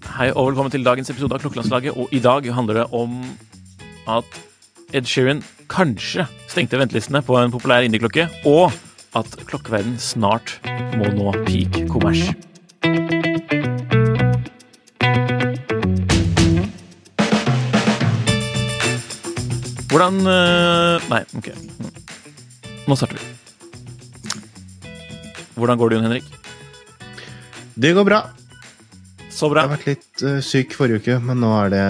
Hei og velkommen til dagens episode av Klokkelandslaget. Og i dag handler det om at Ed Sheeran kanskje stengte ventelistene på en populær indieklokke, og at klokkeverden snart må nå peak kommers. Hvordan øh, Nei, OK. Nå starter vi. Hvordan går det, Jon Henrik? Det går bra. Så Jeg har vært litt eh, syk forrige uke, men nå er det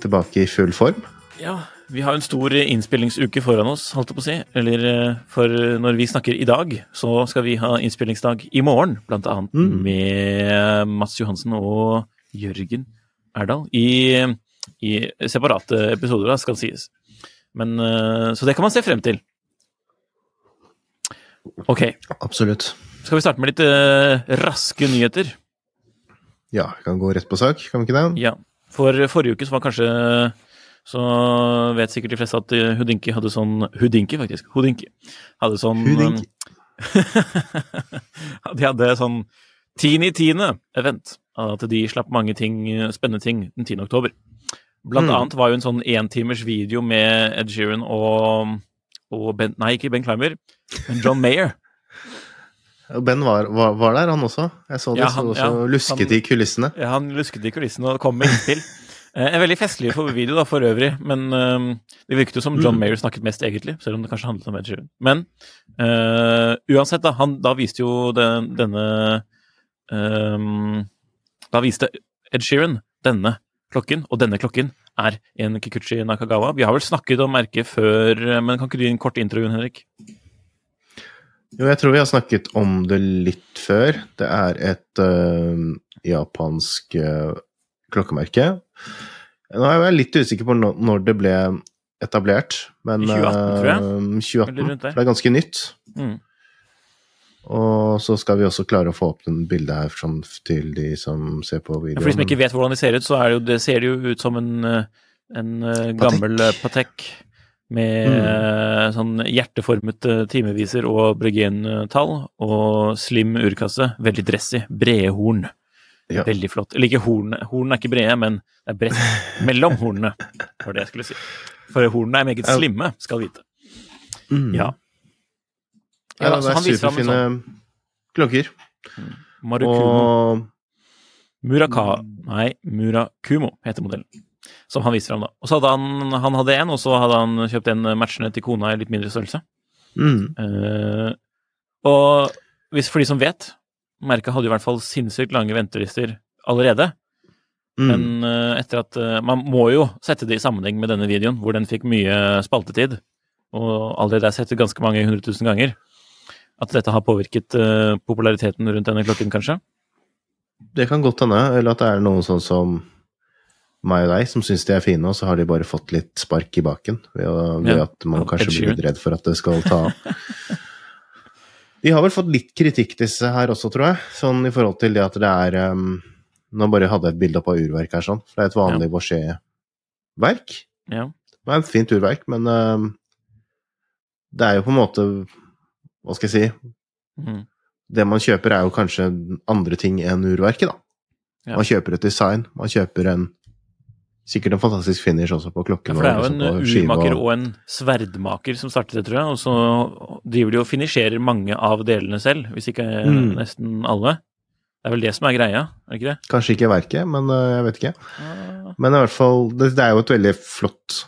tilbake i full form. Ja, vi har en stor innspillingsuke foran oss, holdt jeg på å si. Eller eh, for når vi snakker i dag, så skal vi ha innspillingsdag i morgen. Blant annet Mm. med Mats Johansen og Jørgen Erdal. I, i separate episoder, da, skal det sies. Men, eh, så det kan man se frem til. Ok, Absolutt. skal vi starte med litt eh, raske nyheter? Ja, vi kan gå rett på sak, kan vi ikke det? Ja, for forrige uke så var kanskje Så vet sikkert de fleste at Hudinki hadde sånn Hudinki, faktisk. Hudinki Hadde sånn Hudinki. De hadde sånn tiende i tiende event. At de slapp mange ting, spennende ting den 10. oktober. Blant Mm. annet var jo en sånn entimers video med Ed Sheeran og, og Ben Nei, ikke Ben Clymer, men John Mayer. Ben var, var, var der, han også. Jeg så det, Ja, så han- også ja, lusket han- i kulissene. Ja, han lusket i kulissene og kom med innspill. Eh, En veldig festlig video da, for øvrig, men uh, det virket jo som John Mm. Mayer snakket mest, egentlig, selv om det kanskje handlet om Ed Sheeran. Men uh, uansett, da, han, da viste jo den, denne eh, Da viste Ed Sheeran denne klokken, og denne klokken er en Kikuchi Nakagawa. Vi har vel snakket om merket før, eh, men kan ikke du gi en kort intro, Henrik? Jo, jeg tror vi har snakket om det litt før. Det er et uh, japansk uh, klokkemerke. Nå er jeg litt usikker på når, det ble etablert, men I 2018, tror jeg. eh, 2018, Eller rundt der. for det er ganske nytt. Mm. Og så skal vi også klare å få opp den bildet her sånn, til de som ser på videoen. For de som ikke vet hvordan de ser ut, så det jo, det ser det jo ut som en, eh, en eh, gammel Patek. Patek med Mm. eh, sånn hjerteformet eh, timeviser og Breguin-tall, og slim urkasse. Veldig dressy. Brede horn. Ja. Veldig flott. Eller ikke hornene. Hornene er ikke brede, men det er bredt mellom hornene, var det jeg skulle si. For hornene er meget slimme, skal vite. Mm. Ja. Ja, ja det så er superfine sånn klokker. Marukumo. Og Muraka, nei, Murakumo heter modellen. Som han viste fram, da. Og så hadde han, han hadde en, og så hadde han kjøpt en matchende til kona i litt mindre størrelse. mm, Uh, og hvis for de som vet, merket hadde jo i hvert fall sinnssykt lange ventelister allerede. mm. Men uh, etter at uh, Man må jo sette det i sammenheng med denne videoen, hvor den fikk mye spaltetid, og allerede er sett ganske mange hundre tusen ganger. At dette har påvirket populariteten rundt denne klokken, kanskje? Det kan godt hende, eller at det er noen sånn som meg og deg, som syns de er fine, og så har de bare fått litt spark i baken ved, å, ved Ja, at man kanskje blir litt redd for at det skal ta av. De har vel fått litt kritikk, disse her også, tror jeg. Sånn i forhold til det at det er um, Nå bare hadde jeg et bilde opp av urverk her, sånn. For det er et vanlig Boucher-verk. Ja. Det er et fint urverk, men um, det er jo på en måte Hva skal jeg si? Mm. Det man kjøper, er jo kanskje andre ting enn urverket, da. Ja. Man kjøper et design, man kjøper en Sikkert en fantastisk finish også på Ja, klokken. for det er jo en liksom urmaker og- og en sverdmaker som startet det, tror jeg. Og så driver de og finisherer mange av delene selv, hvis ikke Mm. nesten alle. Det er vel det som er greia, er det ikke det? Kanskje ikke verket, men øh, jeg vet ikke. Ah, Men i hvert fall, det, det er jo et veldig flott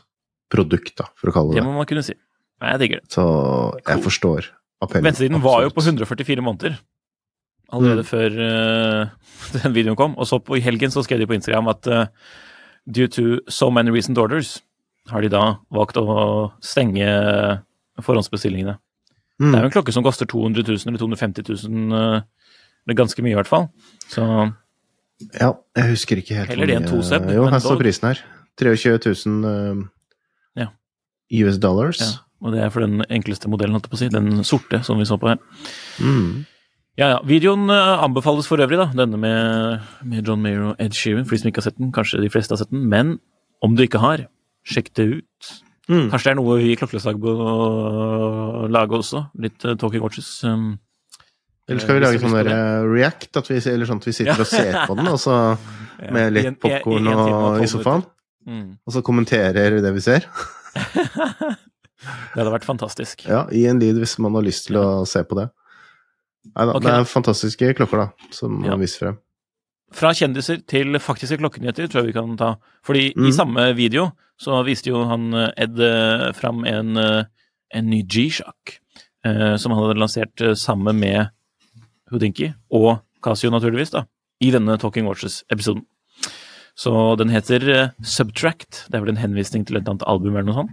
produkt, da, for å kalle Det det må man kunne si. Nei, jeg digger det. Så jeg Cool. forstår appellen. Ventetiden var jo på 144 måneder. allerede Mm. før uh, den videoen kom. Og så på, i helgen så skrev de på Instagram at eh, due to so many recent orders, har de da valgt å stenge forhåndsbestillingene. Mm. Det er jo en klokke som koster 200 000 eller 250 000, det eller ganske mye i hvert fall. Så Ja, jeg husker ikke helt Heller det enn to seb, Jo, her står prisen her. 23 000 uh, Ja. US dollars. ja, og det er for den enkleste modellen, holdt jeg på å si. Den sorte som vi så på her. Mm. Ja, ja. Videoen eh, anbefales for øvrig, da. Denne med, med John Mayer og Ed Sheeran. For de som ikke har sett den. Kanskje de fleste har sett den. Men om du ikke har, sjekk det ut. Mm. Kanskje det er noe vi i Klokkeleslag bør lage også. Litt uh, Talking Watches. Um, Eller skal vi lage sånn der eh, react, at vi, eller sånn at vi sitter og ser på den, og så med litt popkorn og og i sofaen. Mm. og så kommenterer det vi ser? Det hadde vært fantastisk. Ja, i en lyd hvis man har lyst til å se på det. Nei da, okay. det er fantastiske klokker, da, som Ja. viser frem. Fra kjendiser til faktiske klokkenyheter tror jeg vi kan ta. Fordi i Mhm. samme video så viste jo han eh, Ed eh, fram en, eh, en ny G-Shock. eh, som han hadde lansert sammen med Houdinki og Casio, naturligvis, da, i denne Talking Watches-episoden. Så den heter Subtract. Det er vel en henvisning til et annet album eller noe sånt.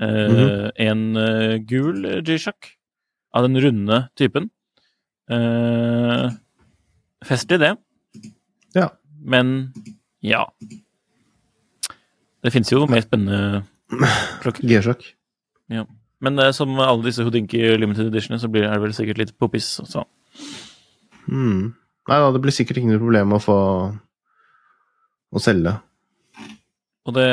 Eh, En eh, gul G-Shock av den runde typen. Uh, festlig, det. Ja. Men ja. Det finnes jo mer spennende klokker. G-sjokk. Men uh, som alle disse Houdinki limited editionene, så blir det vel sikkert litt poppis. Så. Mm. Nei da, det blir sikkert ikke noe problem å få å selge. Og det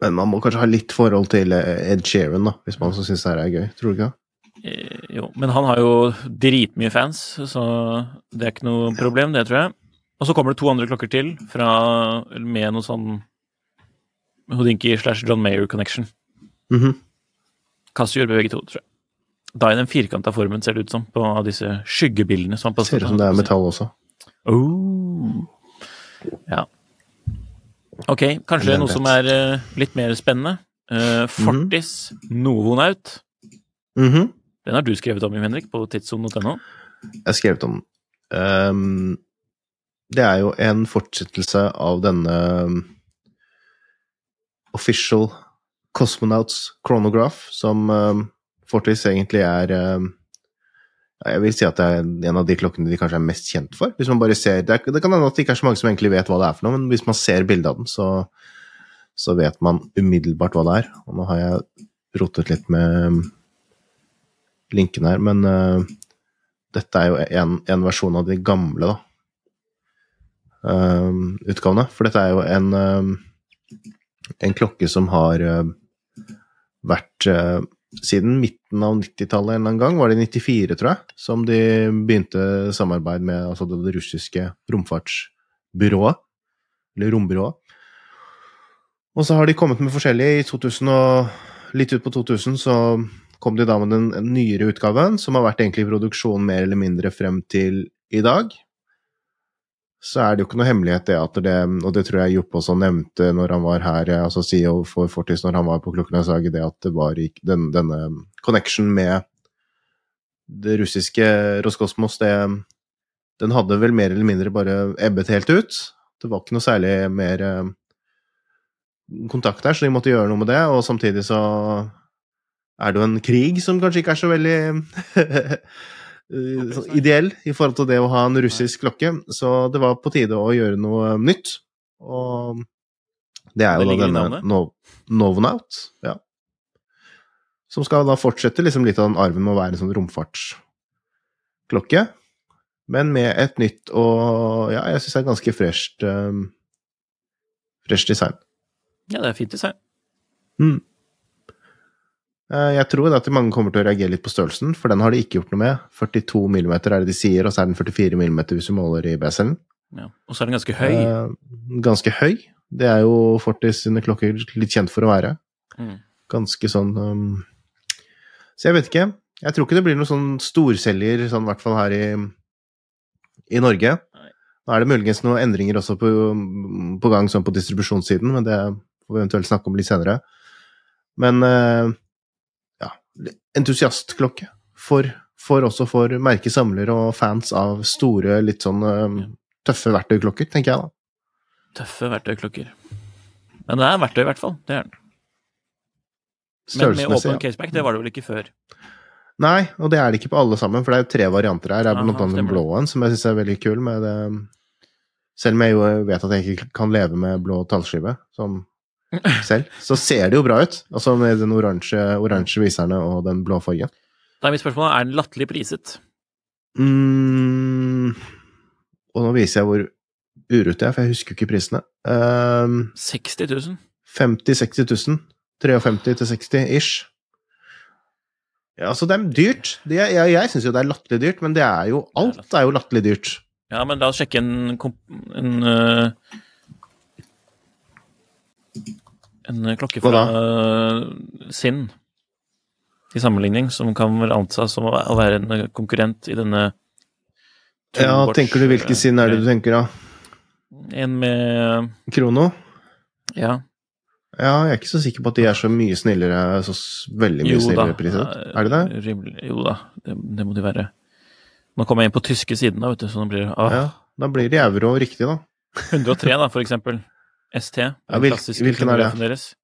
Men man må kanskje ha litt forhold til eh, Ed Sheeran, da, hvis man også syns det her er gøy. Tror du ikke? Eh, Jo, men han har jo dritmye fans, så det er ikke noe problem, det, tror jeg. Og så kommer det to andre klokker til fra, med noe sånn Houdinki slash John Mayer connection. Mhm. Casio gjør begge to, tror jeg. Da i den firkanta formen, ser det ut som, på av disse skyggebildene. Som passer Ser ut som det er metall også. Oh. Ja. Ok, kanskje noe som er eh, litt mer spennende. Eh, Fortis Novonaut. Mhm. Den har du skrevet om, Jim Henrik, på tidssonen.no. Jeg har skrevet om den. Ehm, det er jo en fortsettelse av denne um, official Cosmonauts chronograph, som um, Fortis egentlig er um, Jeg vil si at det er en av de klokkene de kanskje er mest kjent for. Hvis man bare ser, Det, er, det kan hende at det ikke er så mange som egentlig vet hva det er for noe, men hvis man ser bildet av den, så, så vet man umiddelbart hva det er. Og nå har jeg rotet litt med um, linken her, men uh, dette er jo en, en versjon av de gamle, da. uh, utgavene. For dette er jo en, uh, en klokke som har vært siden midten av 90-tallet en gang, var det i 94, tror jeg, som de begynte samarbeid med altså det, det russiske romfartsbyrået, eller rombyrået. Og så har de kommet med forskjellige. I 2000 og litt ut på 2000 så kom de da med den nyere utgaven, som har vært egentlig i produksjon mer eller mindre frem til i dag. Så er det jo ikke noe hemmelighet det at det, og det tror jeg Joppe også nevnte når han var her, altså CEO for Fortis når han var på Klokkenesaget, det at det var den, denne connection med det russiske Roskosmos, det, den hadde vel mer eller mindre bare ebbet helt ut. Det var ikke noe særlig mer eh, kontakt der, så de måtte gjøre noe med det, og samtidig så er det jo en krig som kanskje ikke er så veldig eh, sånn ideell i forhold til det å ha en russisk klokke, så det var på tide å gjøre noe nytt. Og det er Det jo da denne. Nov ja. Som skal da fortsette liksom litt av den arven med å være en sånn romfartsklokke, men med et nytt og ja, jeg syns det er ganske fresht um, Fresh design. Ja, det er fint design. Mm. Eh, Jeg tror at mange kommer til å reagere litt på størrelsen, for den har de ikke gjort noe med. 42 mm er det de sier, og så er den 44 mm hvis du måler i beselen. Ja. Og så er den ganske høy. Eh, Ganske høy. Det er jo Fortis sine klokker litt kjent for å være. Mm. Ganske sånn um... Så jeg vet ikke. Jeg tror ikke det blir noen sånn storselger, sånn i hvert fall her i, i Norge. Nei. Nå er det muligens noen endringer også på, på gang sånn på distribusjonssiden, men det får vi eventuelt snakke om litt senere. Men eh, entusiastklokke for For også for merkesamlere og fans av store, litt sånn eh, tøffe verktøyklokker, tenker jeg da. Tøffe verktøyklokker. Men det er verktøy, i hvert fall. Det er den. Men med åpen caseback, det var det vel ikke før? Nei, og det er det ikke på alle sammen, for det er jo tre varianter her. Det er blant annet den blå en, som jeg syns er veldig kul. Med det. Selv om jeg jo vet at jeg ikke kan leve med blå tallskive sånn selv, så ser det jo bra ut. Altså med den oransje, viserne og den blå fargen. Da er mitt spørsmål er den latterlig priset. Mm, og nå viser jeg hvor urute jeg er, for jeg husker ikke prisene. Um, 60 000? 50 000-60 000. 53 til 60 ish. Ja, altså, det er dyrt. Det er, jeg jeg syns jo det er latterlig dyrt, men det er jo Alt er jo latterlig dyrt. Ja, men la oss sjekke en, en, øh, en klokke fra øh, Sinn til sammenligning, som kan vel antas som å være en konkurrent i denne Ja, tenker du hvilken sinn er det du tenker, da? En med Krono? Ja, Ja, jeg er ikke så sikker på at de er så mye snillere, så veldig mye jo snillere priset. Er det det? Rimelig, jo da, det, det må de være. Nå kommer jeg inn på tyske siden, da, vet du, så nå blir det ah, Ja, da blir det euro riktig, da. 103, da, for eksempel. ST. Den Ja, hvil- klassiske hvilken er det? Deres.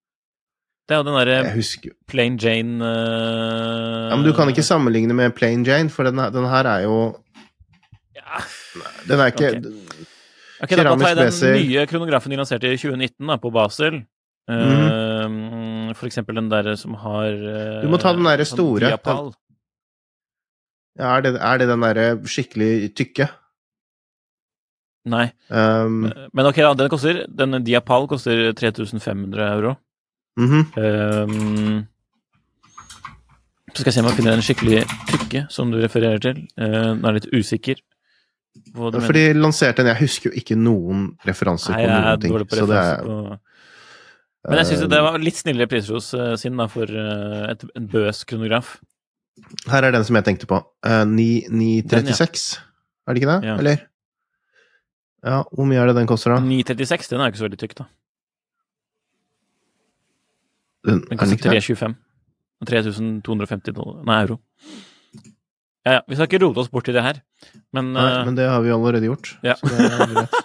Det er jo den derre Plain Jane uh... Ja, Men du kan ikke sammenligne med Plain Jane, for den, den her er jo ja. Den er ikke Ok, da, da tar jeg den nye kronografen de lanserte i 2019 da, på Basel. Eh, for eksempel den derre som har Mhm. Du må ta den derre sånn store. Den, ja, er, det, er det den derre skikkelig tykke? Nei. Um, Men ok, da, den koster Den Diapal koster 3500 euro. Mm -hmm. um, så skal jeg se om jeg finner en skikkelig tykke som du refererer til. Uh, den er litt usikker. hva du For de lanserte den Jeg husker jo ikke noen referanser Nei, på noen ting. på Så det er på Men jeg syns det var litt snillere priser hos uh, Sinn da, for uh, et, en bøs kronograf. Her er den som jeg tenkte på. Uh, 936, er det ikke det? Ja. Eller? Ja, hvor mye er det den koster, da? 936, den er ikke så veldig tykk, da. Den, Den er koster 325. 3250 dollar, nei, euro. Ja, ja, vi skal ikke rote oss bort i det her, men, Nei, uh, men det har vi allerede gjort. Ja. Så det er greit.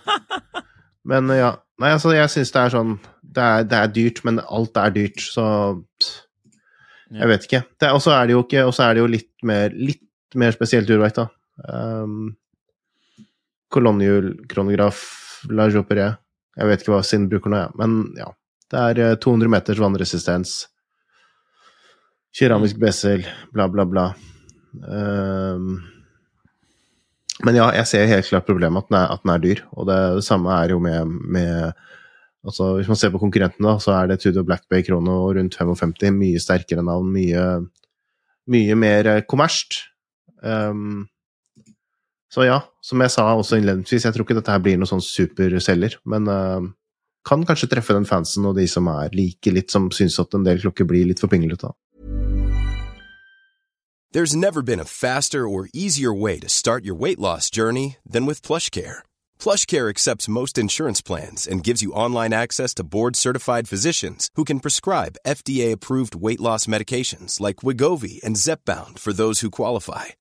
Men ja. Nei, altså, jeg syns det er sånn det er, det er dyrt, men alt er dyrt, så. Jeg vet ikke. Og så er det jo ikke Og så er det jo litt mer, litt mer spesielt urverk, da. Um, Kolonnehjul, kronograf, la jopere. Jeg vet ikke hva Sinn bruker nå, jeg. Men ja. Det er eh, 200 meters vannresistens. Keramisk besel, bla, bla, bla. Um, men ja, jeg ser helt klart problemet at den er, at den er dyr. Og det, det samme er jo med, med altså Hvis man ser på konkurrentene, så er det Tudor Black Bay Krono rundt 55. Mye sterkere navn, mye, mye mer eh, kommersielt. Um, så ja, som jeg sa også innledningsvis, jeg tror ikke dette her blir noen sånn superselger, men uh, kan kanskje treffe den fansen og de som er like litt, som syns at en del klokker blir litt for pinglete. There's never been a faster or easier way to start your weight loss journey than with PlushCare. PlushCare accepts most insurance plans and gives you online access to board-certified physicians who can prescribe FDA-approved weight loss medications like Wigovi and Zepbound for those who qualify.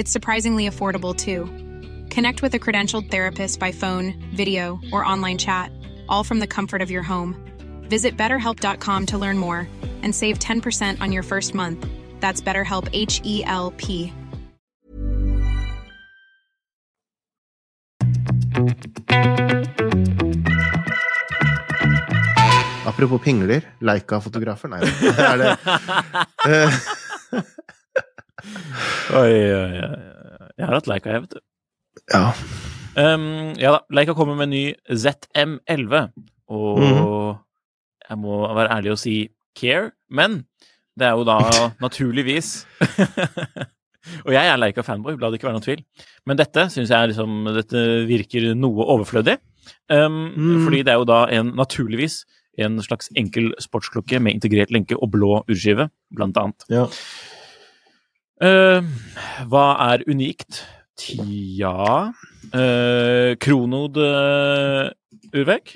It's surprisingly affordable too. Connect with a credentialed therapist by phone, video, or online chat, all from the comfort of your home. Visit betterhelp.com to learn more and save 10% on your first month. That's BetterHelp H E L P. Apropos pingler, Leica-fotografer Nei, det er det. Oi, oi, oi. Jeg har hatt Leica, jeg, vet du. ja. Um, ja da, Leica kommer med en ny ZM11, og mm. jeg må være ærlig og si care, men det er jo da naturligvis Og jeg er Leica-fanboy, la det ikke være noen tvil. Men dette syns jeg liksom, dette virker noe overflødig. Um, Mm. Fordi det er jo da en, naturligvis en slags enkel sportsklokke med integrert lenke og blå urskive, blant annet. Ja. Uh, hva er unikt? Tja uh, Kronod uh, Urvek?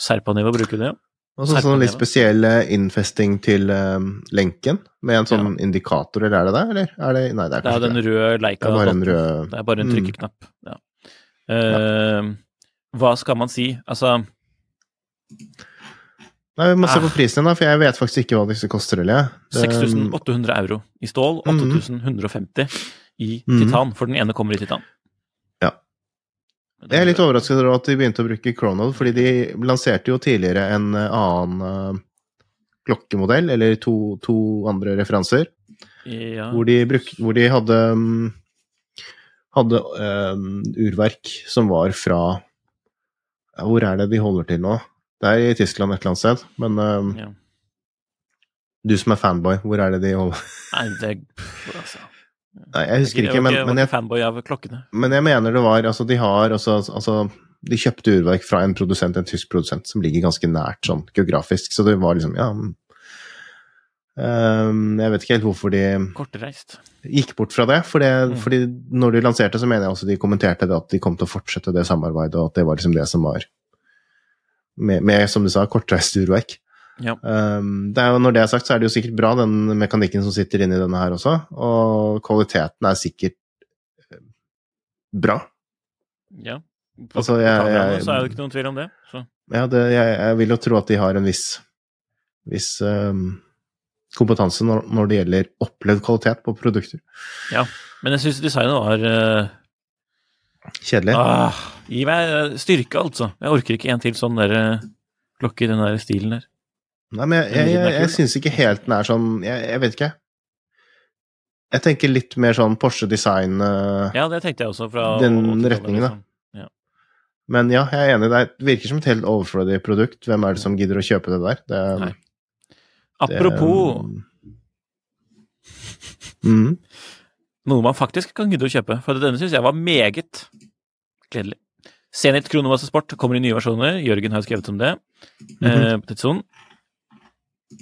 Serpaneva bruker det, ja. Og så sånn litt spesiell eh, innfesting til eh, lenken, med en sånn indikator, eller er det det? Eller er det Nei, det er Det er den ikke det. røde Leica. Det er bare en rød Det er bare en Mm. trykkeknapp. Ja. Eh, hva skal man si? Altså Nei, vi må se Ah. på prisen, da, for jeg vet faktisk ikke hva disse koster, eller? jeg. 6800 euro i stål, Mhm. 8150 i Mhm. titan, for den ene kommer i titan. Ja. Jeg er litt overrasket over at de begynte å bruke Chronode, fordi de lanserte jo tidligere en eh, annen eh, klokkemodell, eller to, to andre referanser, Ja. hvor de, bruk, hvor de hadde mm, hadde um, urverk som var fra Hvor er det de holder til nå? Det er i Tyskland et eller annet sted, men eh, ja. du som er fanboy, hvor er det de holder Nei, det altså. Nei, jeg husker ikke, men, men jeg. Men jeg mener det var Altså, de har også Altså, de kjøpte urverk fra en produsent, en tysk produsent, som ligger ganske nært sånn geografisk, så det var liksom Ja. Ehm, Jeg vet ikke helt hvorfor de Kortreist. gikk bort fra det, for det, Mm. fordi når de lanserte, så mener jeg også de kommenterte det at de kom til å fortsette det samarbeidet, og at det var liksom det som var med, med som du sa, kortreist urverk. Ja. Um, det er jo, når det er sagt, så er det jo sikkert bra, den mekanikken som sitter inni denne her også, og kvaliteten er sikkert eh, bra. ja. På, Altså, jeg, jeg- jeg- så er det ikke noen tvil om det. Så. Ja, det, jeg, jeg vil jo tro at de har en viss, viss um, kompetanse når, når det gjelder opplevd kvalitet på produkter. Ja, Men jeg syns designet var eh, Kjedelig. ah, Gi meg eh, styrke, altså. Jeg orker ikke en til sånn der eh, klokke i den der stilen der. Nei, men jeg, jeg, jeg, jeg syns ikke helt den er sånn jeg, jeg vet ikke. Jeg tenker litt mer sånn Porsche-design eh, Ja, det tenkte jeg også fra Den retningen, da. liksom. Men ja, jeg er enig. Det virker som et helt overflødig produkt. Hvem er det som gidder å kjøpe det der? Det, Nei. det- Apropos mm. Noe man faktisk kan gidde å kjøpe, for denne syns jeg var meget gledelig. Zenit Kronomasse Sport kommer i nye versjoner. Jørgen har skrevet om det Mhm. eh, på Tidssonen.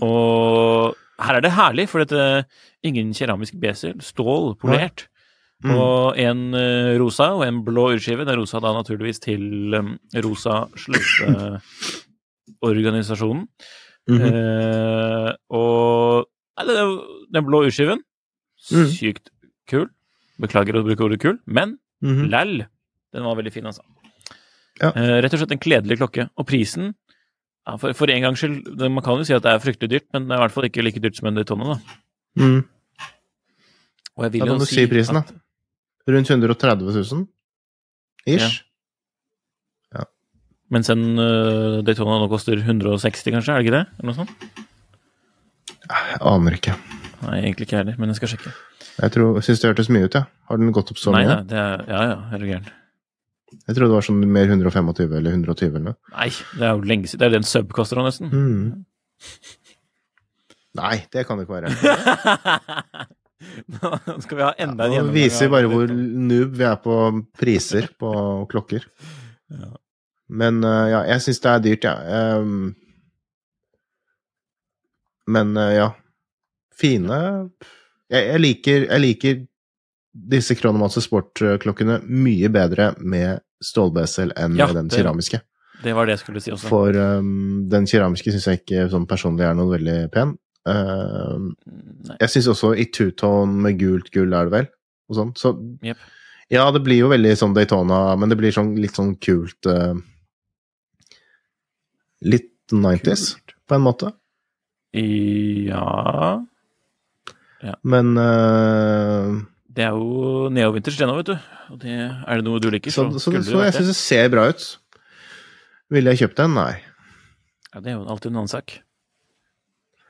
Og her er det herlig, for dette ingen keramisk besel. Stål, polert. Mm. Og en uh, rosa og en blå urskive. Den rosa da naturligvis til um, Rosa sløyfe-organisasjonen. -hmm. Eh, og er jo den blå urskiven, Mm. sykt kul. Beklager å bruke ordet kul, men Mhm. læll, den var veldig fin, altså. Ja. Uh, rett og slett en kledelig klokke. Og prisen ja, for, for en gangs skyld, det, man kan jo si at det er fryktelig dyrt, men det er i hvert fall ikke like dyrt som en Daytona, da. Mm. Og jeg vil Da jo du si prisen, da. Rundt 130 000 ish. Mens en uh, Daytona nå koster 160, kanskje? Er det ikke det? Eller noe sånt? Jeg aner ikke. Nei, egentlig ikke heller, men jeg skal sjekke. Jeg tror, syns det hørtes mye ut, ja. Har den gått opp så Nei, mye? nei, det er, ja ja, er du gæren. Jeg trodde det var sånn mer 125 eller 120 eller noe. Nei, det er jo lenge siden. Det er jo den sub koster nå, nesten. Mm. Nei, det kan det ikke være. Nå skal vi ha enda en Nå gjennomgang. viser vi bare hvor noob vi er på priser på klokker. Ja. Men eh, ja, jeg syns det er dyrt, ja. Ehm, men eh, ja. Fine jeg, jeg, liker, jeg liker disse Chronomaster Sport-klokkene mye bedre med stålbesel enn Ja, med den det- keramiske. Det var det jeg skulle si også. For um, den keramiske syns jeg ikke sånn personlig er noe veldig pen. Uh, jeg syns også i two-tone med gult gull er det vel, og sånn. Så yep. ja, det blir jo veldig sånn Daytona, men det blir sånn litt sånn kult uh, Litt 90s, på en måte. Ja Men uh, Det er jo neovinters det nå, vet du. Og det, er det noe du liker, Så, så, så, så, jeg syns det. ser bra ut. Ville jeg kjøpt den? Nei. Ja, det er jo alltid en annen sak.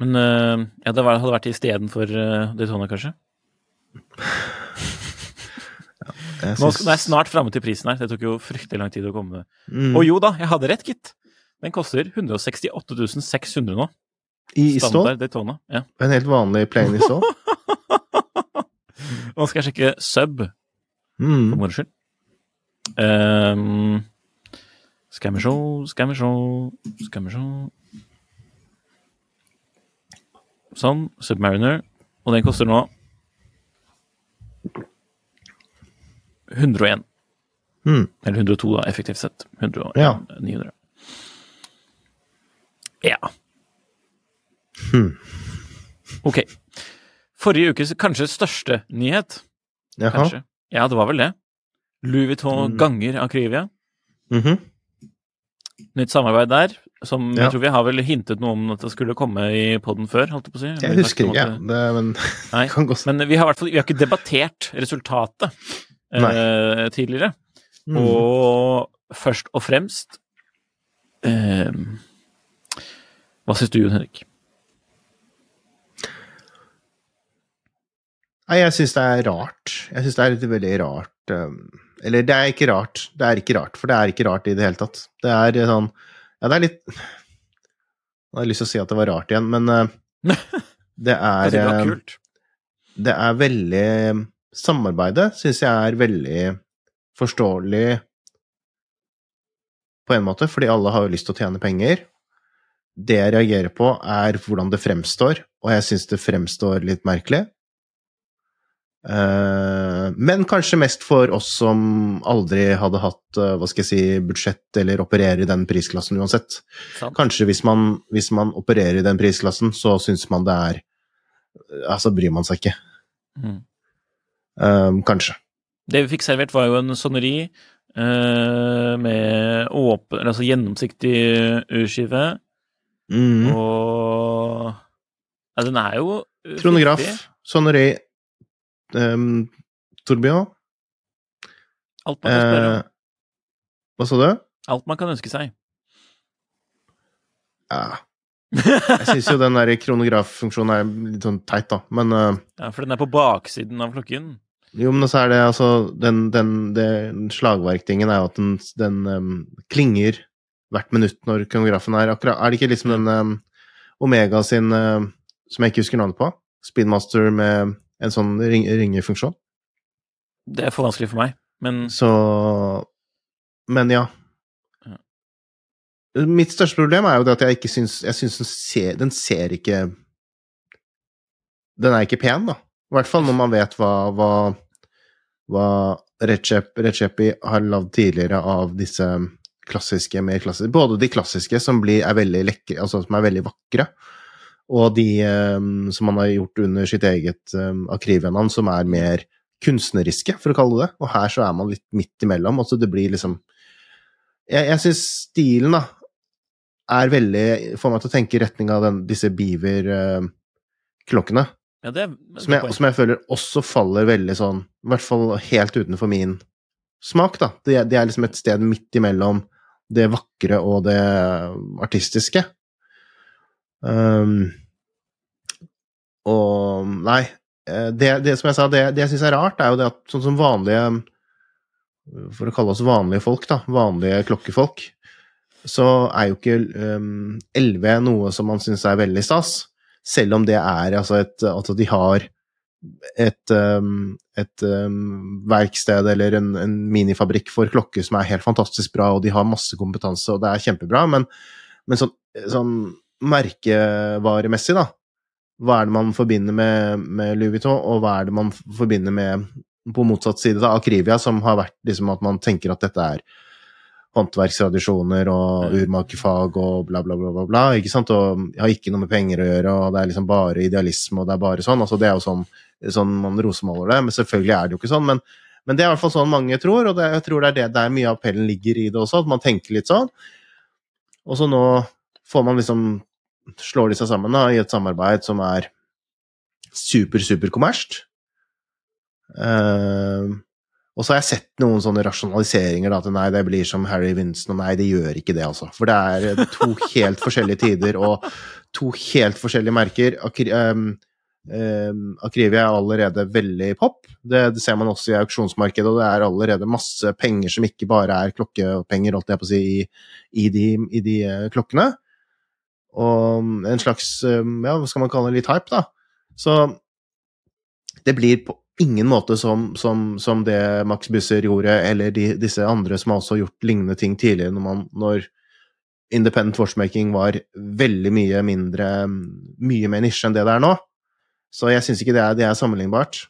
Men uh, ja, det hadde vært istedenfor uh, Daytona, kanskje. Jeg Nå syns- skal, det er snart framme til prisen her. Det tok jo fryktelig lang tid å komme. Mm. Og jo da, jeg hadde rett, gitt. Den koster 168 600 nå. I, i stål? Standard Daytona. Ja. En helt vanlig plain i stål? Nå skal jeg sjekke sub, for Mm. moro skyld. Um, skal vi sjå, skal vi sjå, skal vi sjå Sånn. Submariner. Og den koster nå 101. Mm. Eller 102, da, effektivt sett. 101, Ja. 900. Ja. Hmm. Ok. Forrige ukes kanskje største nyhet, Jaha. kanskje. Ja, det var vel det. Louis Vuitton Mm. ganger Akrivia. Mhm. Nytt samarbeid der, som Ja. jeg tror vi har vel hintet noe om at det skulle komme i poden før, holdt jeg på å si. Jeg Eller husker ikke, ja. det, men Nei, kan gå men vi har vi har ikke debattert resultatet eh, tidligere. Mm. Og først og fremst eh, Hva syns du, Henrik? Nei, jeg syns det er rart. Jeg syns det er et veldig rart um, Eller det er ikke rart. Det er ikke rart, for det er ikke rart i det hele tatt. Det er sånn Ja, det er litt Jeg har lyst til å si at det var rart igjen, men uh, det er det var uh, kult. Det er veldig Samarbeidet syns jeg er veldig forståelig på en måte, fordi alle har jo lyst til å tjene penger. Det jeg reagerer på, er hvordan det fremstår, og jeg syns det fremstår litt merkelig. Eh, men kanskje mest for oss som aldri hadde hatt eh, hva skal jeg si, budsjett eller opererer i den prisklassen uansett. Sant? Kanskje hvis man, hvis man opererer i den prisklassen, så syns man det er Altså bryr man seg ikke. Mm. Um, kanskje. Det vi fikk servert, var jo en soneri uh, med åpen, altså gjennomsiktig urskive. Mm. Og ja, den er jo Kronograf, soneri, um, Torbjørn? Alt man kan spørre eh, om. Hva sa du? Alt man kan ønske seg. Ja. Jeg syns jo den der kronograffunksjonen er litt sånn teit, da. Men uh, Ja, For den er på baksiden av klokken. jo, men så er det altså Den, den, den slagverktingen er jo at den, den um, klinger hvert minutt når kronografen er akkurat Er det ikke liksom den um, Omega sin uh, som jeg ikke husker navnet på? Speedmaster med en sånn ring, ringefunksjon? Det er for vanskelig for meg, men Så Men ja. Ja. Mitt største problem er jo det at jeg ikke syns Jeg syns den ser Den ser ikke Den er ikke pen, da. I hvert fall når man vet hva, hva, hva Recep, Recepi har lagd tidligere av disse klassiske, mer klassiske Både de klassiske, som blir, er veldig lekre, altså som er veldig vakre, og de eh, som man har gjort under sitt eget um, Akrivia-navn, som er mer kunstneriske, for å kalle det det. Og her så er man litt midt imellom. Altså det blir liksom Jeg, jeg syns stilen, da, er veldig Får meg til å tenke i retning av den, disse beaver-klokkene. ja, det er Som, jeg- som jeg føler også faller veldig sånn I hvert fall helt utenfor min smak, da. Det, det er liksom et sted midt imellom det vakre og det artistiske. Um, og Nei. eh, Det, det som jeg sa, det, det jeg syns er rart, er jo det at sånn som vanlige For å kalle oss vanlige folk, da. Vanlige klokkefolk. Så er jo ikke um, LV noe som man syns er veldig stas. Selv om det er altså et At de har et, um, et um, verksted eller en, en minifabrikk for klokker som er helt fantastisk bra, og de har masse kompetanse, og det er kjempebra, men, men sånn, sånn merkevaremessig, da Hva er det man forbinder med, med Louis Vuitton, og hva er det man forbinder med på motsatt side, da, Akrivia, som har vært liksom at man tenker at dette er håndverkstradisjoner og urmakerfag og bla, bla, bla, bla, bla, ikke sant, og har ikke noe med penger å gjøre, og det er liksom bare idealisme, og det er bare sånn, altså det er jo sånn, sånn man rosemaler det, men selvfølgelig er det jo ikke sånn, men, men det er i hvert fall sånn mange tror, og det, jeg tror det er det der mye av appellen ligger i det også, at man tenker litt sånn, og så nå får man liksom, slår de seg sammen da, i et samarbeid som er super, super kommersielt. Uh, og så har jeg sett noen sånne rasjonaliseringer da, at nei, det blir som Harry Winston, og nei, det gjør ikke det, altså. For det er to helt forskjellige tider og to helt forskjellige merker. Akri um, um, Akrivia er allerede veldig pop. Det, det ser man også i auksjonsmarkedet, og det er allerede masse penger som ikke bare er klokkepenger, holdt jeg på å si, i, i, de, i de uh, klokkene. Og en slags, um, ja, hva skal man kalle det, litt hype, da. Så det blir på ingen måte som, som, som det Max Busser gjorde, eller de, disse andre som har også gjort lignende ting tidligere, når, man, når independent watchmaking var veldig mye mindre Mye mer nisje enn det det er nå. Så jeg syns ikke det er, det er sammenlignbart.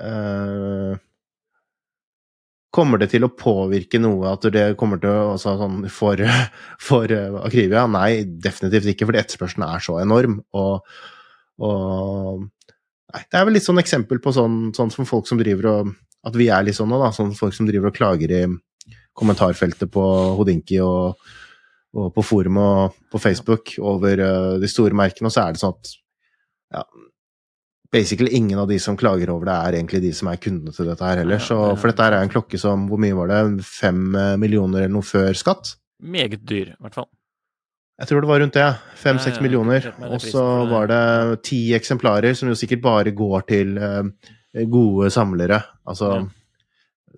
Uh, Kommer det til å påvirke noe at det kommer til å altså, sånn, For, for uh, Akrivia? Nei, definitivt ikke, fordi etterspørselen er så enorm. Og, og nei, Det er vel litt sånn eksempel på sånn, sånn, som folk som driver og At vi er litt sånn nå, da. Sånn folk som driver og klager i kommentarfeltet på Hodinki og, og på forum og på Facebook over uh, de store merkene, og så er det sånn at ja, basically ingen av de som klager over det, er egentlig de som er kundene til dette her heller. Så, for dette her er en klokke som Hvor mye var det? Fem eh, millioner eller noe før skatt? Meget dyr, i hvert fall. Jeg tror det var rundt det. Fem-seks millioner. Og så var det ti eksemplarer, som jo sikkert bare går til uh, gode samlere. Altså ja.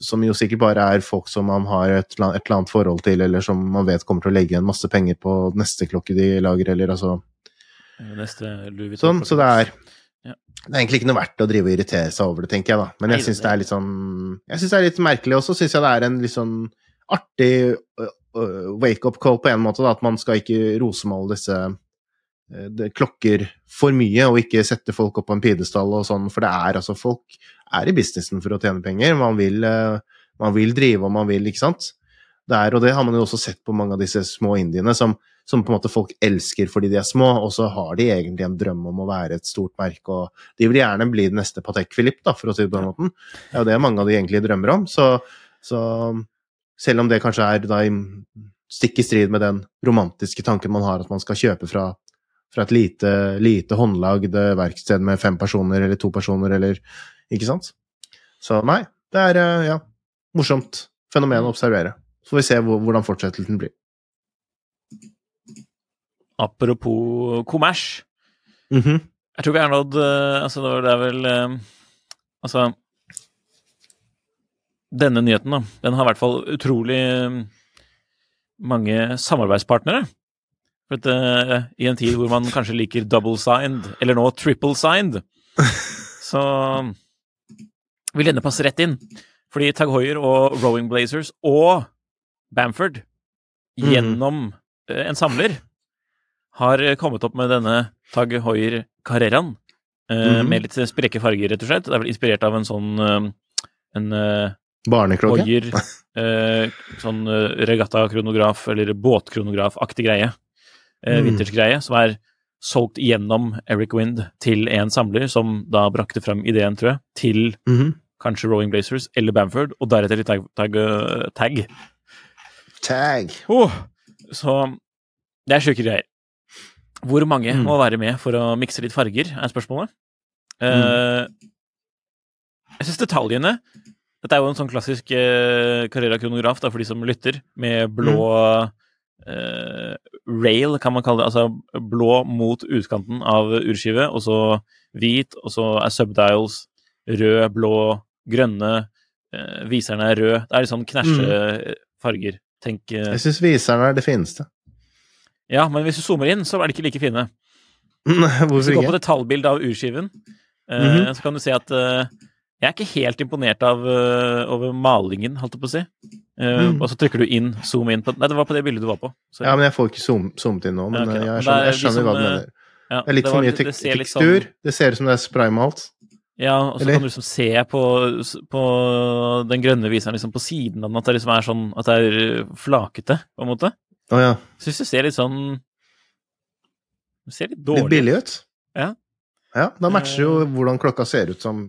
Som jo sikkert bare er folk som man har et, et, eller annet forhold til, eller som man vet kommer til å legge igjen masse penger på neste klokke de lager, eller altså Sånn, så det er ja. Det er egentlig ikke noe verdt å drive og irritere seg over det, tenker jeg da. Men jeg syns det er litt sånn Jeg syns det er litt merkelig, og så syns jeg det er en litt sånn artig wake-up call på en måte, da, at man skal ikke rosemale disse klokker for mye, og ikke sette folk opp på en pidestall og sånn, for det er altså Folk er i businessen for å tjene penger. Man vil, man vil drive, og man vil, ikke sant? Det er, og det har man jo også sett på mange av disse små indiene, som som på en måte folk elsker fordi de er små, og så har de egentlig en drøm om å være et stort merke, og de vil gjerne bli den neste Patek Philippe, for å si det på den måten. Det er jo det mange av de egentlig drømmer om. Så, så selv om det kanskje er da stikk i strid med den romantiske tanken man har at man skal kjøpe fra, fra et lite, lite håndlagd verksted med fem personer eller to personer, eller Ikke sant? Så nei, det er ja, morsomt fenomen å observere. Så får vi se hvordan fortsettelsen blir. Apropos kommers. Mm -hmm. Jeg tror vi er nådd uh, Altså, det er vel uh, Altså Denne nyheten, da, den har i hvert fall utrolig uh, mange samarbeidspartnere. For at, I en tid hvor man kanskje liker double signed, eller nå triple signed, så vil denne passe rett inn. Fordi Tag Hoier og Rowing Blazers og Bamford mhm. gjennom en samler har kommet opp med denne Tag Hoier Carreraen. Mm. Med litt spreke farger, rett og slett. Det er vel inspirert av en sånn eh, en eh, Barneklokke? Hoier, sånn regattakronograf, eller båtkronografaktig greie. Mm. Vintage-greie, som er solgt gjennom Eric Wind til en samler, som da brakte frem ideen, tror jeg, til mm -hmm. kanskje Rowing Blazers eller Bamford, og deretter til Tag. Tag. tag. tag. Oh, så det er sjuke greier. Hvor mange mm. må være med for å mikse litt farger, er spørsmålet. Mm. Uh, jeg syns detaljene Dette er jo en sånn klassisk uh, Carrera-kronograf for de som lytter, med blå mm. uh, rail, kan man kalle det. Altså blå mot utkanten av urskive, og så hvit, og så er subdials rød, blå, grønne. Uh, viserne er rød. Det er litt sånn knæsje mm. farger. Tenk Jeg syns viserne er det fineste. Ja, men hvis du zoomer inn, så er de ikke like fine. Hvorfor hvis du går på detaljbildet av urskiven, mm -hmm. så kan du se at uh, jeg er ikke helt imponert av, uh, over malingen, holdt jeg på å si. Mm. Og så trykker du inn, zoom inn på Nei, det var på det bildet du var på. Sorry. Ja, men jeg får ikke zoom, zoomet inn nå. Men okay, jeg skjønner, jeg skjønner hva du mener. Ja, det er litt det var, for mye tek tekstur. Sånn... Det ser ut som det er spraymalt. Ja, og så kan du liksom se på, på den grønne viseren liksom på siden av den, at det liksom er sånn at det er flakete, på en måte. Å oh, ja. Syns det ser litt sånn Det ser litt dårlig Litt billig ut? Ja. Ja, da matcher jo uh... hvordan klokka ser ut som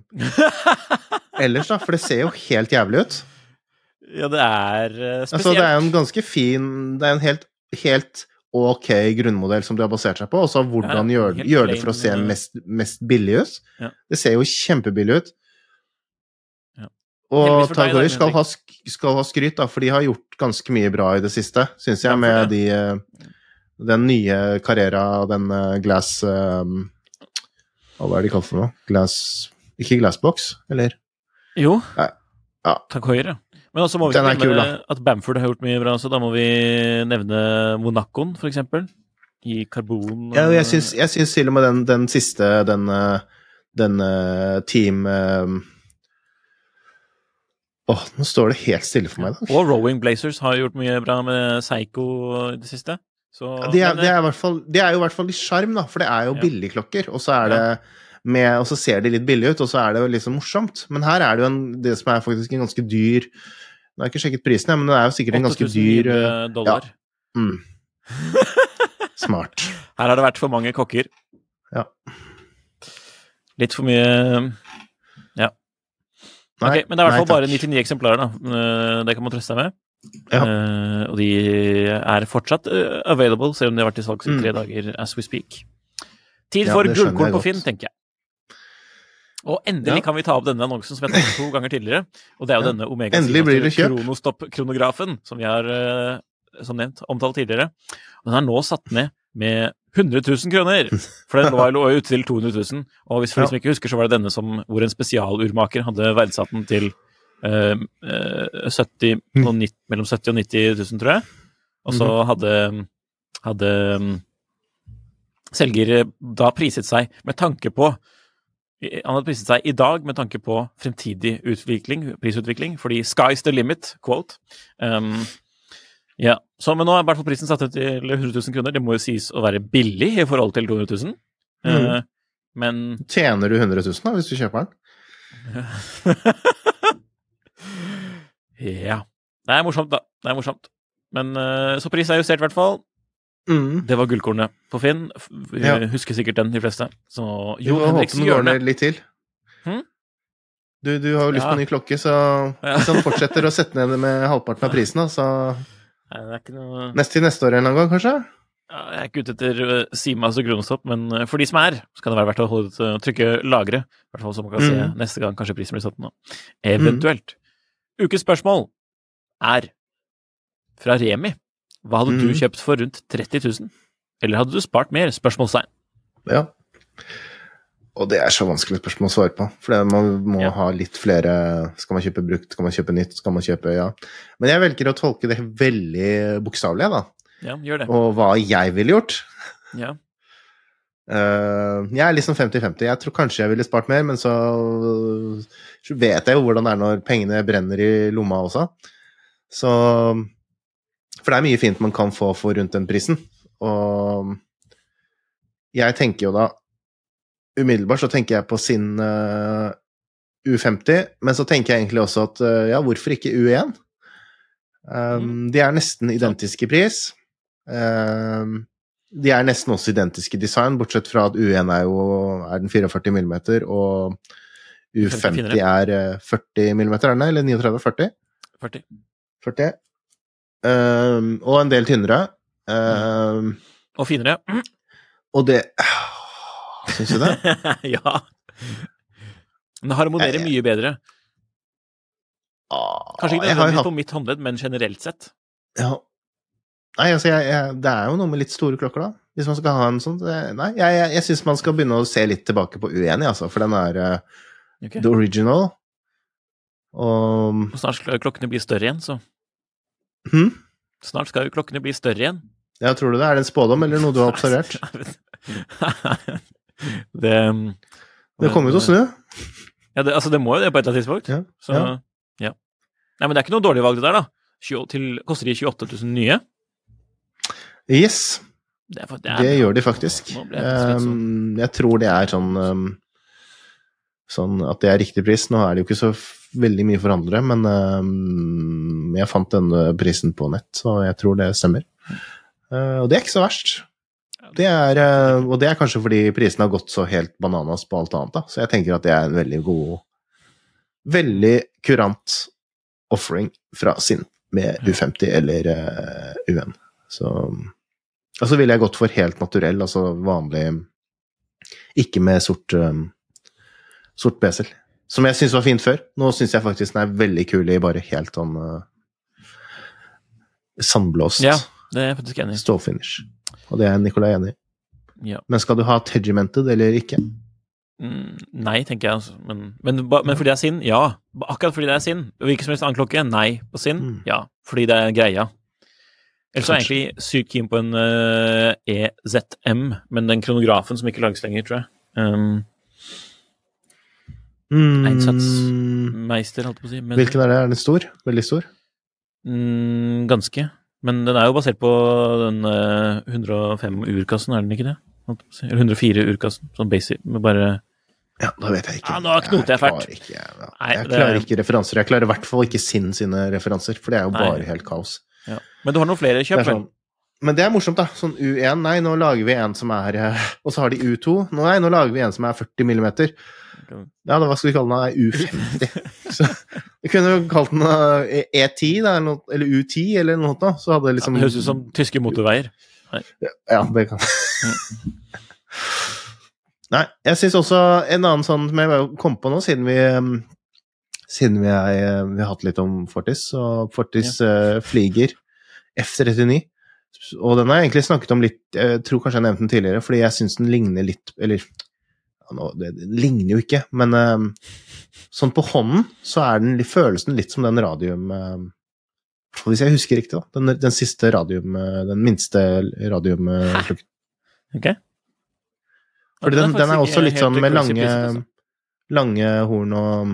ellers, da. For det ser jo helt jævlig ut. Ja, det er spesielt. Altså, det er en ganske fin Det er en helt, helt ok grunnmodell som de har basert seg på, og så hvordan ja, gjør, gjør, det for å se mest, mest billig ut. Ja. Det ser jo kjempebillig ut. Og Tagore skal, skal ha skryt, da, for de har gjort ganske mye bra i det siste, syns jeg, med de, eh, den nye Carrera, den uh, Glass um, Hva er det de kaller for noe? Glass Ikke Glassbox, eller? Jo. Nei. Ja. Høyre. Men også må vi ikke glemme at Bamford har gjort mye bra så Da må vi nevne Monacoen, for eksempel. I karbon Ja, jeg syns, til og med den, den siste, den den, Team eh, Åh, nå står det helt stille for meg. da. Og Rowing Blazers har gjort mye bra med Psycho i det siste. Så, Ja, det, er, det, er hvert fall, det er jo i hvert fall litt sjarm, da, for det er jo Ja. billigklokker. Og så det med, og så ser de litt billige ut, og så er det jo liksom morsomt. Men her er det jo en, det som er faktisk en ganske dyr Nå har jeg ikke sjekket prisen, ja, men det er jo sikkert en ganske dyr eh, 8900 dollar. mm. Smart. Her har det vært for mange kokker. Ja. Litt for mye Ja. Nei, okay, men det er i hvert fall bare 99 eksemplarer, da. Eh, Det kan man trøste seg med. Ja. Uh, og de er fortsatt uh, available, selv om de har vært i salgs i Mm. tre dager as we speak. Tid Ja, for det gullkorn på. Finn, tenker jeg. Og endelig Ja. kan vi ta opp denne annonsen som jeg tatt to ganger tidligere. Og det er jo Ja. denne Omega. Kronostopp-kronografen, som vi har, uh, som nevnt, omtalt tidligere. Den er nå satt ned med 100 000 kroner! For den lå jo ute til 200 000. Og hvis for de som ikke husker, så var det denne som, hvor en spesialurmaker hadde verdsatt den til eh, eh, 70, Mm. og 90, mellom 70 og 90 000, tror jeg. Og så Mhm. hadde, hadde mm, selger da priset seg med tanke på han hadde priset seg i dag med tanke på fremtidig utvikling, prisutvikling, fordi 'sky's the limit', quote. Um, ja, så, Men nå er i hvert fall prisen satt ut til 100 000 kroner. Det må jo sies å være billig i forhold til 200 000. Mm. Uh, men Tjener du 100 000 da, hvis du kjøper den? Ja. Det er morsomt, da. Det er morsomt. Men uh, Så pris er justert, i hvert fall. Mm. Det var gullkornet på Finn. Vi Ja. husker sikkert den, de fleste. Så Jo Henriksen hjørne. litt til. Hmm? Du, du har jo lyst Ja. på ny klokke, så Ja. hvis han fortsetter å sette ned det med halvparten av prisen, da, så Nei, det er ikke noe neste til neste år en gang, kanskje? Ja, Jeg er ikke ute etter uh, Simas og Kronostopp, men uh, for de som er, så kan det være verdt å holde uh, trykke lagre. I hvert fall så man kan se Mm. neste gang kanskje prisen blir satt nå. Eventuelt. Ukes spørsmål er fra Remi. Hva hadde du Mm. kjøpt for rundt 30 000? Eller hadde du spart mer? Spørsmålstegn. Ja. Og det er så vanskelig spørsmål å svare på, for man må Ja. ha litt flere Skal man kjøpe brukt, skal man kjøpe nytt, skal man kjøpe Ja. Men jeg velger å tolke det veldig bokstavelig, da. Ja, gjør det. Og hva jeg ville gjort. Ja. Uh, jeg er liksom 50-50. Jeg tror kanskje jeg ville spart mer, men så så vet jeg jo hvordan det er når pengene brenner i lomma også. Så For det er mye fint man kan få for rundt den prisen. Og jeg tenker jo da Umiddelbart så tenker jeg på sin uh, U50, men så tenker jeg egentlig også at uh, ja, hvorfor ikke U1? Um, De er nesten identiske i pris. Um, de er nesten også identiske i design, bortsett fra at U1 er jo er den 44 mm, og U50 er eh, 40 mm, er den? Eller 39-40? 40. 40. Um, og en del tynnere. Um, Og finere. og det Syns du det? ja. Den harmonerer Jeg- mye bedre. Kanskje ikke Jeg nødvendigvis hatt- på mitt håndledd, men generelt sett. Ja. Nei, altså, jeg, jeg, det er jo noe med litt store klokker, da. Hvis man skal ha en sånn Nei, jeg, jeg, jeg syns man skal begynne å se litt tilbake på U1, altså, for den er uh, okay. the original. Og Og Snart skal klokkene bli større igjen, så hm? Snart skal jo klokkene bli større igjen. Ja, tror du det? Er det en spådom, eller noe du har observert? det um, Det kommer jo til å snø. Ja, det, altså, det må jo det på et eller annet tidspunkt. Ja, Så, ja. ja. Nei, men det er ikke noe dårlig valg, det der, da. 20 Til, koster de 28 000 nye? Yes, Det, er, det er- gjør de faktisk. Jeg Um, jeg tror det er sånn um, Sånn at det er riktig pris. Nå er det jo ikke så veldig mye forhandlere, men um, jeg fant denne prisen på nett, så jeg tror det stemmer. Uh, og det er ikke så verst. Det er, uh, og det er kanskje fordi prisene har gått så helt bananas på alt annet, da. Så jeg tenker at det er en veldig god Veldig kurant offering fra Sinn med U50 eller uh, UN. Så Og så ville jeg gått for helt naturell, altså vanlig Ikke med sort, um, sort besel. Som jeg syntes var fint før. Nå syns jeg faktisk den er veldig kul i bare helt sånn uh, sandblåst Ja, det er jeg faktisk enig i. stålfinish. Og det er Nicolai enig i. Ja. Men skal du ha tegimented eller ikke? Mm, nei, tenker jeg. Altså. Men, men, men fordi det er Sinn, ja. Akkurat fordi det er Sinn. Hvilken som helst annen klokke, nei. På Sinn, Mm. ja. Fordi det er greia. Ellers er jeg egentlig sykt keen på en uh, EZM, men den kronografen som ikke lages lenger, tror jeg. Um, Mm, Einsatzmeister, holdt jeg på å si. Men, Hvilken er det? Er den stor? Veldig stor? Mm, ganske. Men den er jo basert på den eh, 105 urkassen, er den ikke det? Jeg. Eller 104 urkassen, sånn basic, med bare Ja, da vet jeg ikke. Ja, nå knoter jeg fælt. ikke, ja. Nei, jeg klarer ikke referanser. Jeg klarer i hvert fall ikke Sinn sine referanser, for det er jo Nei. bare helt kaos. ja. Men du har noen flere kjøp, vel? sånn, men det er morsomt, da. Sånn U1, nei, nå lager vi en som er eh, Og så har de U2. Nei, nå lager vi en som er 40 millimeter. Ja, da, hva skal vi kalle den? Nei, U50. Vi kunne jo kalt den eh, E10, eller, U10, eller noe sånt. Så hadde det liksom ja, høres ut som tyske motorveier. Ja, det kan Nei, jeg syns også en annen sånn som jeg bare kom på nå, siden vi um, Siden vi, er, vi har hatt litt om Fortis, og Fortis eh, flyger F39. Og den har jeg egentlig snakket om litt Jeg tror kanskje jeg nevnte den tidligere, fordi jeg syns den ligner litt Eller ja, det, ligner jo ikke, men eh, sånn på hånden så er den, følelsen litt som den radium eh, Hvis jeg husker riktig, da. Den, den siste radium eh, Den minste radiumklokken. Ok? Fordi den, den er også litt sånn med lange, altså. lange horn og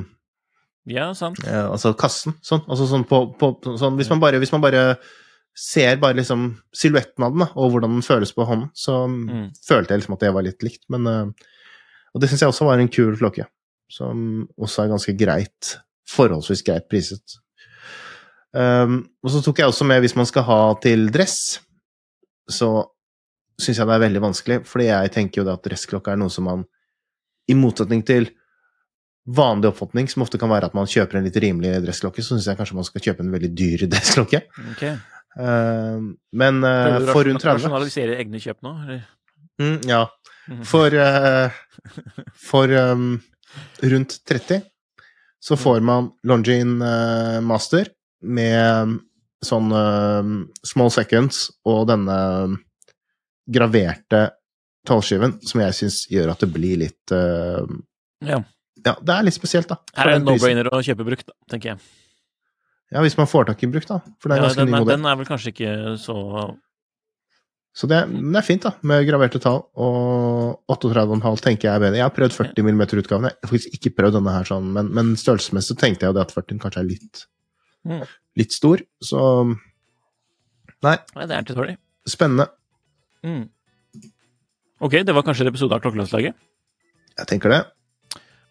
Ja, sant. ja, Altså kassen. Sånn. Altså sånn på, på sånn, hvis, man bare, hvis man bare ser bare liksom silhuetten av den, da, og hvordan den føles på hånden, så Mm. følte jeg liksom at det var litt likt. Men eh, Og det syns jeg også var en kul klokke. Som også er ganske greit. Forholdsvis greit priset. Um, og så tok jeg også med, hvis man skal ha til dress, så syns jeg det er veldig vanskelig, fordi jeg tenker jo det at dressklokke er noe som man, i motsetning til vanlig oppfatning, som ofte kan være at man kjøper en litt rimelig dressklokke, så syns jeg kanskje man skal kjøpe en veldig dyr dressklokke. Ok. Uh, men uh, Prøver du å for rundt 30 rasjonalisere egne kjøp nå? Eller? mm, Ja. For, uh, for um, rundt 30 så får man Longines uh, Master med sånn uh, small seconds og denne graverte tallskiven, som jeg syns gjør at det blir litt uh, Ja. Ja, det er litt spesielt, da. Her er det no-brainer å kjøpe brukt, da, tenker jeg. Ja, hvis man får tak i brukt, da. For det er Ja, ganske den, ny modell. den er vel kanskje ikke så Så det, det, er fint, da, med graverte tall. Og 38,5 tenker jeg er bedre. Jeg har prøvd 40 mm-utgaven. Jeg har faktisk ikke prøvd denne her sånn, men, men størrelsesmessig tenkte jeg jo det at 40 kanskje er litt, Mm. litt stor. Så Nei, Nei, det er til tålig. spennende. Mm. Ok, det var kanskje en episode av Klokkelandslaget. Jeg tenker det.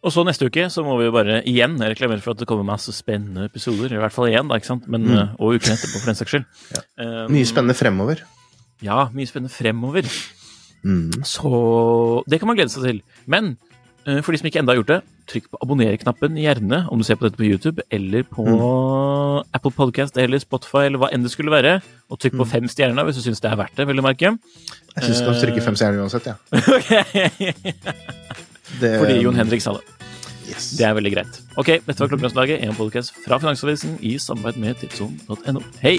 Og så neste uke så må vi jo bare igjen reklamere for at det kommer masse spennende episoder. I hvert fall igjen, da, ikke sant? Men, Mm. eh, Og uken etterpå, for den saks skyld. Ja. Um, Mye spennende fremover. Ja, mye spennende fremover. Mm. Så det kan man glede seg til. Men eh, for de som ikke enda har gjort det, trykk på abonner-knappen gjerne om du ser på dette på YouTube eller på Mm. Apple Podcast eller Spotify eller hva enn det skulle være. Og trykk på Mm. fem stjerner hvis du syns det er verdt det, vil du merke. Jeg syns du skal trykke fem stjerner uansett, ja. Det, Fordi Jon Henrik sa det. Yes. Det er veldig greit. Ok, dette var Klokkelandslaget, en podkast fra Finansavisen i samarbeid med tidssonen.no. Hei!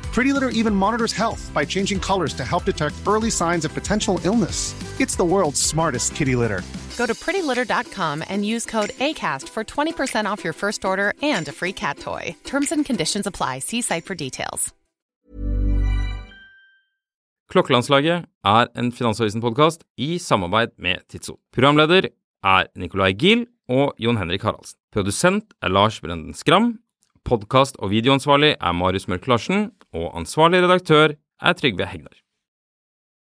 Pretty Litter even monitors health by changing colors to help detect early signs of potential illness. It's the world's smartest kitty litter. Go to prettylitter.com and use code ACAST for 20% off your first order and a free cat toy. Terms and conditions apply. See site for details. Klokkelandslaget er en Finansavisen-podkast i samarbeid med Tidso. Programleder er Nicolai Giel og Jon Henrik Haraldsen. Produsent er Lars Brenden Skram. Podkast- og videoansvarlig er Marius Mørk Larsen. Og ansvarlig redaktør er Trygve Hegnar.